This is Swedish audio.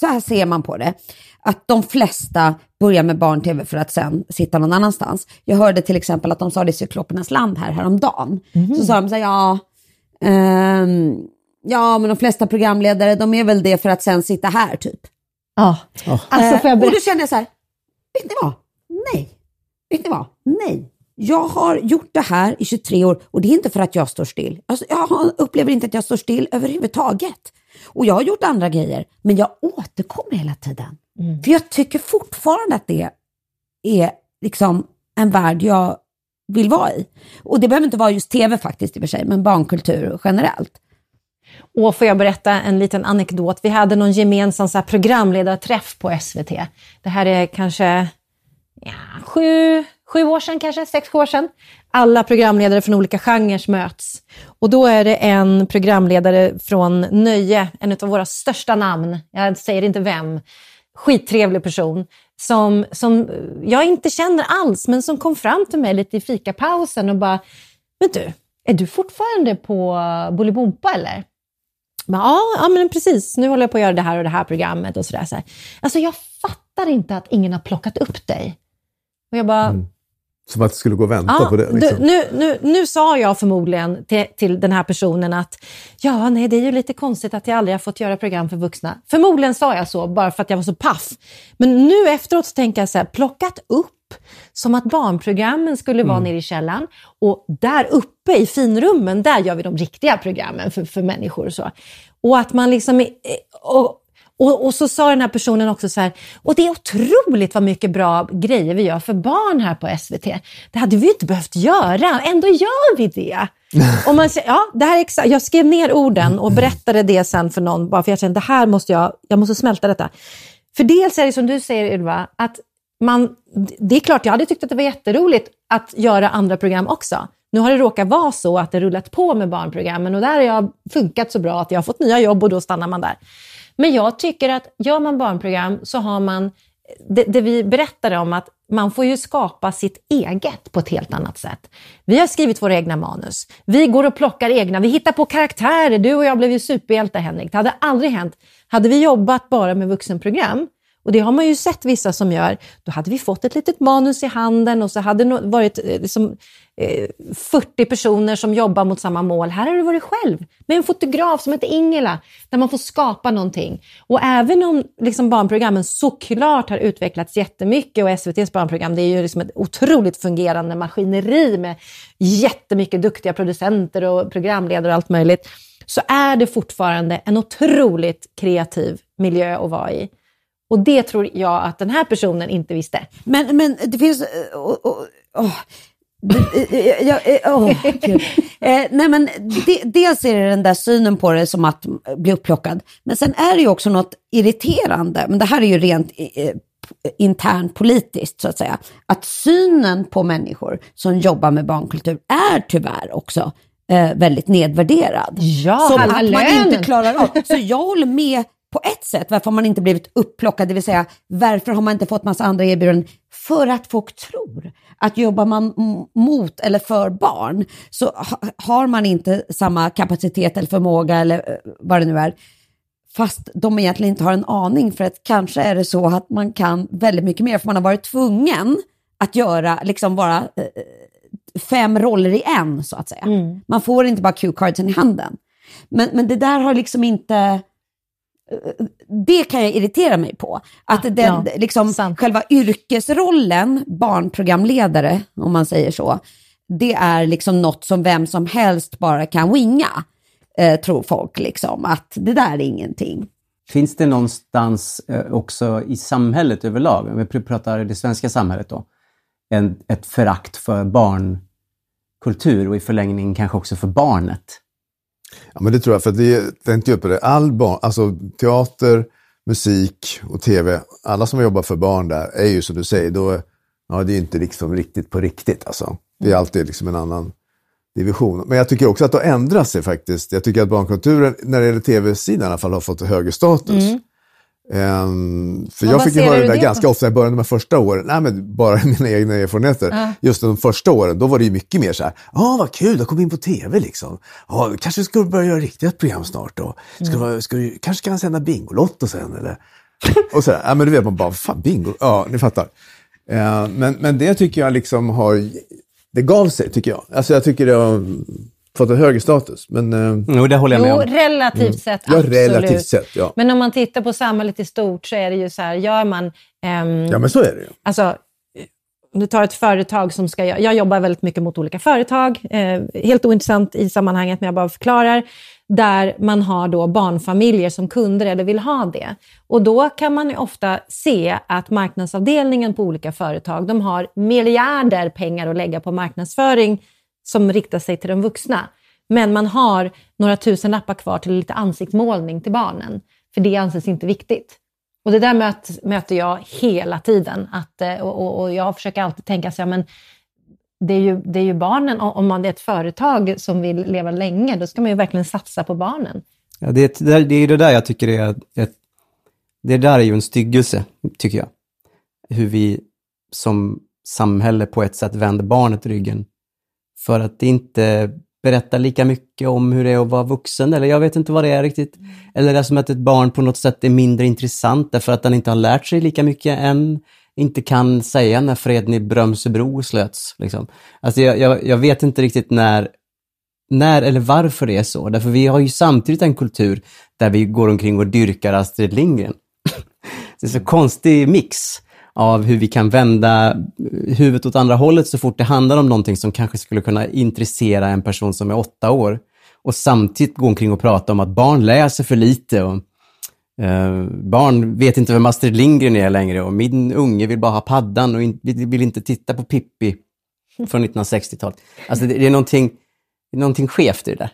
så här ser man på det, att de flesta börjar med barn-tv för att sen sitta någon annanstans. Jag hörde till exempel att de sa det i Cyklopernas land här häromdagen. Mm. Så sa de så här, ja, um, ja men de flesta programledare de är väl det för att sen sitta här typ. Ja, oh. alltså uh, Och då kände jag så här, vet ni vad? Nej. Vet ni vad? Nej. Jag har gjort det här i 23 år och det är inte för att jag står still. Alltså, jag upplever inte att jag står still överhuvudtaget. Och jag har gjort andra grejer, men jag återkommer hela tiden. Mm. För jag tycker fortfarande att det är liksom en värld jag vill vara i. Och det behöver inte vara just tv faktiskt i och för sig, men barnkultur generellt. Och får jag berätta en liten anekdot? Vi hade någon gemensam så här, programledarträff på SVT. Det här är kanske ja, sju, sju år sedan, kanske sex, sju år sedan. Alla programledare från olika genrer möts. Och då är det en programledare från Nöje, en av våra största namn, jag säger inte vem, skittrevlig person, som, som jag inte känner alls, men som kom fram till mig lite i fikapausen och bara, men du, är du fortfarande på Bolibompa eller? Ja, ja, men precis. Nu håller jag på att göra det här och det här programmet och sådär. Så Alltså, jag fattar inte att ingen har plockat upp dig. Och jag bara... Mm. Som att det skulle gå att vänta ja, på det? Liksom. Nu, nu, nu sa jag förmodligen till, till den här personen att ja, nej, det är ju lite konstigt att jag aldrig har fått göra program för vuxna. Förmodligen sa jag så, bara för att jag var så paff. Men nu efteråt så tänker jag så här, plockat upp som att barnprogrammen skulle vara mm. nere i källaren och där uppe i finrummen, där gör vi de riktiga programmen för, för människor. Och, så. och att man liksom... Och, och, och, så sa den här personen också så här, och det är otroligt vad mycket bra grejer vi gör för barn här på SVT. Det hade vi inte behövt göra, ändå gör vi det. och man säger, ja, det här är jag skrev ner orden och berättade det sen för någon, bara för jag kände det här måste jag, jag måste smälta detta. För dels är det som du säger Ylva, att man, det är klart jag hade tyckt att det var jätteroligt att göra andra program också. Nu har det råkat vara så att det rullat på med barnprogrammen och där har jag funkat så bra att jag har fått nya jobb och då stannar man där. Men jag tycker att gör man barnprogram så har man det, det, vi berättade om att man får ju skapa sitt eget på ett helt annat sätt. Vi har skrivit våra egna manus. Vi går och plockar egna, vi hittar på karaktärer. Du och jag blev ju superhjältar Henrik. Det hade aldrig hänt. Hade vi jobbat bara med vuxenprogram och det har man ju sett vissa som gör. Då hade vi fått ett litet manus i handen och så hade det varit eh, liksom, eh, 40 personer som jobbar mot samma mål. Här har du varit själv med en fotograf som heter Ingela, där man får skapa någonting. Och även om liksom, barnprogrammen såklart har utvecklats jättemycket och SVTs barnprogram, det är ju liksom ett otroligt fungerande maskineri med jättemycket duktiga producenter och programledare och allt möjligt, så är det fortfarande en otroligt kreativ miljö att vara i. Och det tror jag att den här personen inte visste. Men, men det finns... Oh, oh, oh. Ja, oh, eh, nej men de, dels är det den där synen på det som att bli upplockad. Men sen är det ju också något irriterande, men det här är ju rent eh, internt politiskt så att säga. Att synen på människor som jobbar med barnkultur är tyvärr också eh, väldigt nedvärderad. Ja, som att man inte klarar av. Så jag håller med på ett sätt, varför har man inte blivit upplockad, det vill säga varför har man inte fått massa andra erbjudanden? För att folk tror att jobbar man mot eller för barn så har man inte samma kapacitet eller förmåga eller eh, vad det nu är. Fast de egentligen inte har en aning för att kanske är det så att man kan väldigt mycket mer för man har varit tvungen att göra, liksom bara eh, fem roller i en så att säga. Mm. Man får inte bara cue-cardsen i handen. Men, men det där har liksom inte det kan jag irritera mig på. Att den, ja, liksom, själva yrkesrollen, barnprogramledare, om man säger så, det är liksom något som vem som helst bara kan winga, eh, tror folk. Liksom, att det där är ingenting. Finns det någonstans eh, också i samhället överlag, om vi pratar det svenska samhället då, en, ett förakt för barnkultur och i förlängningen kanske också för barnet? Ja, men det tror jag, för det tänkte jag på det. All barn, alltså teater, musik och tv, alla som jobbar för barn där är ju som du säger, då, ja, det är inte liksom riktigt på riktigt. Alltså. Det är mm. alltid liksom en annan division. Men jag tycker också att det har ändrat sig faktiskt. Jag tycker att barnkulturen, när det gäller tv-sidan i alla fall, har fått högre status. Mm. Um, för jag fick ju höra det där ganska på? ofta i början, de första åren, nej men bara mina egna erfarenheter. Uh. Just de första åren, då var det ju mycket mer så här, ja ah, vad kul, att komma in på tv liksom. Ah, kanske ska du börja göra riktiga program snart då. Ska mm. ska du, kanske kan sända Bingolotto sen eller? Och så, ja, men du vet man bara, fan bingo, ja ni fattar. Eh, men, men det tycker jag liksom har, det gav sig tycker jag. Alltså jag tycker det har fått en högre status. Men, eh, Jo, det håller jag med Jo, om. relativt sett ja, absolut. relativt sett, ja. Men om man tittar på samhället i stort så är det ju så här, gör man... ehm, Ja men så är det ju. Alltså, om du tar ett företag som ska... Jag jobbar väldigt mycket mot olika företag. Eh, helt ointressant i sammanhanget, men jag bara förklarar. Där man har då barnfamiljer som kunder eller vill ha det. Och då kan man ju ofta se att marknadsavdelningen på olika företag, de har miljarder pengar att lägga på marknadsföring som riktar sig till de vuxna. Men man har några tusen lappar kvar till lite ansiktsmålning till barnen. För det anses inte viktigt. Och det där möt, möter jag hela tiden. Att, eh, och, och, och jag försöker alltid tänka så här, men det är, ju, det är ju barnen, om man är ett företag som vill leva länge, då ska man ju verkligen satsa på barnen. Ja, det, det, det är det där jag tycker är ett, det där är ju en styggelse, tycker jag. Hur vi som samhälle på ett sätt vänder barnet ryggen. För att det inte berättar lika mycket om hur det är att vara vuxen, eller jag vet inte vad det är riktigt. Eller det är som att ett barn på något sätt är mindre intressant därför att den inte har lärt sig lika mycket än, inte kan säga när freden i Brömsebro slöts. Liksom. Alltså jag, jag, jag vet inte riktigt när när eller varför det är så. Därför vi har ju samtidigt en kultur där vi går omkring och dyrkar Astrid Lindgren. Det är så konstig mix av hur vi kan vända huvudet åt andra hållet så fort det handlar om någonting som kanske skulle kunna intressera en person som är åtta år. Och samtidigt gå omkring och prata om att barn läser för lite och eh, barn vet inte vem Astrid Lindgren är längre och min unge vill bara ha paddan och in, vill inte titta på Pippi från 1960-talet. Alltså det, det är någonting det är någonting skevt i det där.